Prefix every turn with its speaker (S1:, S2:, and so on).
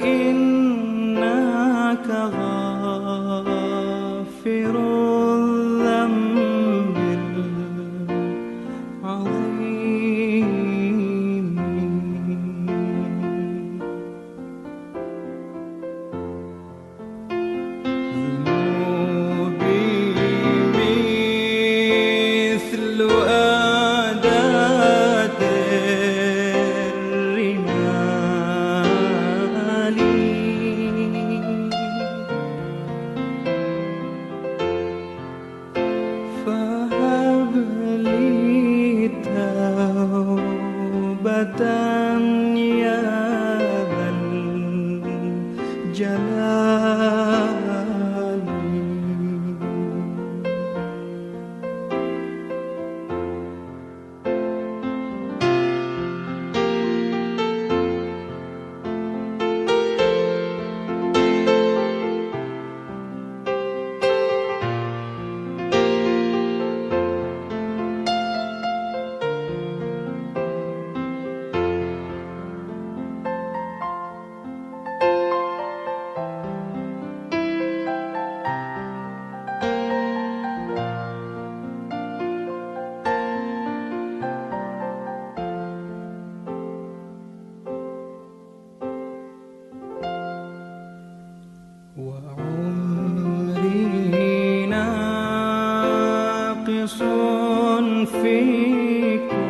S1: فإنك غافر الجلال فيكم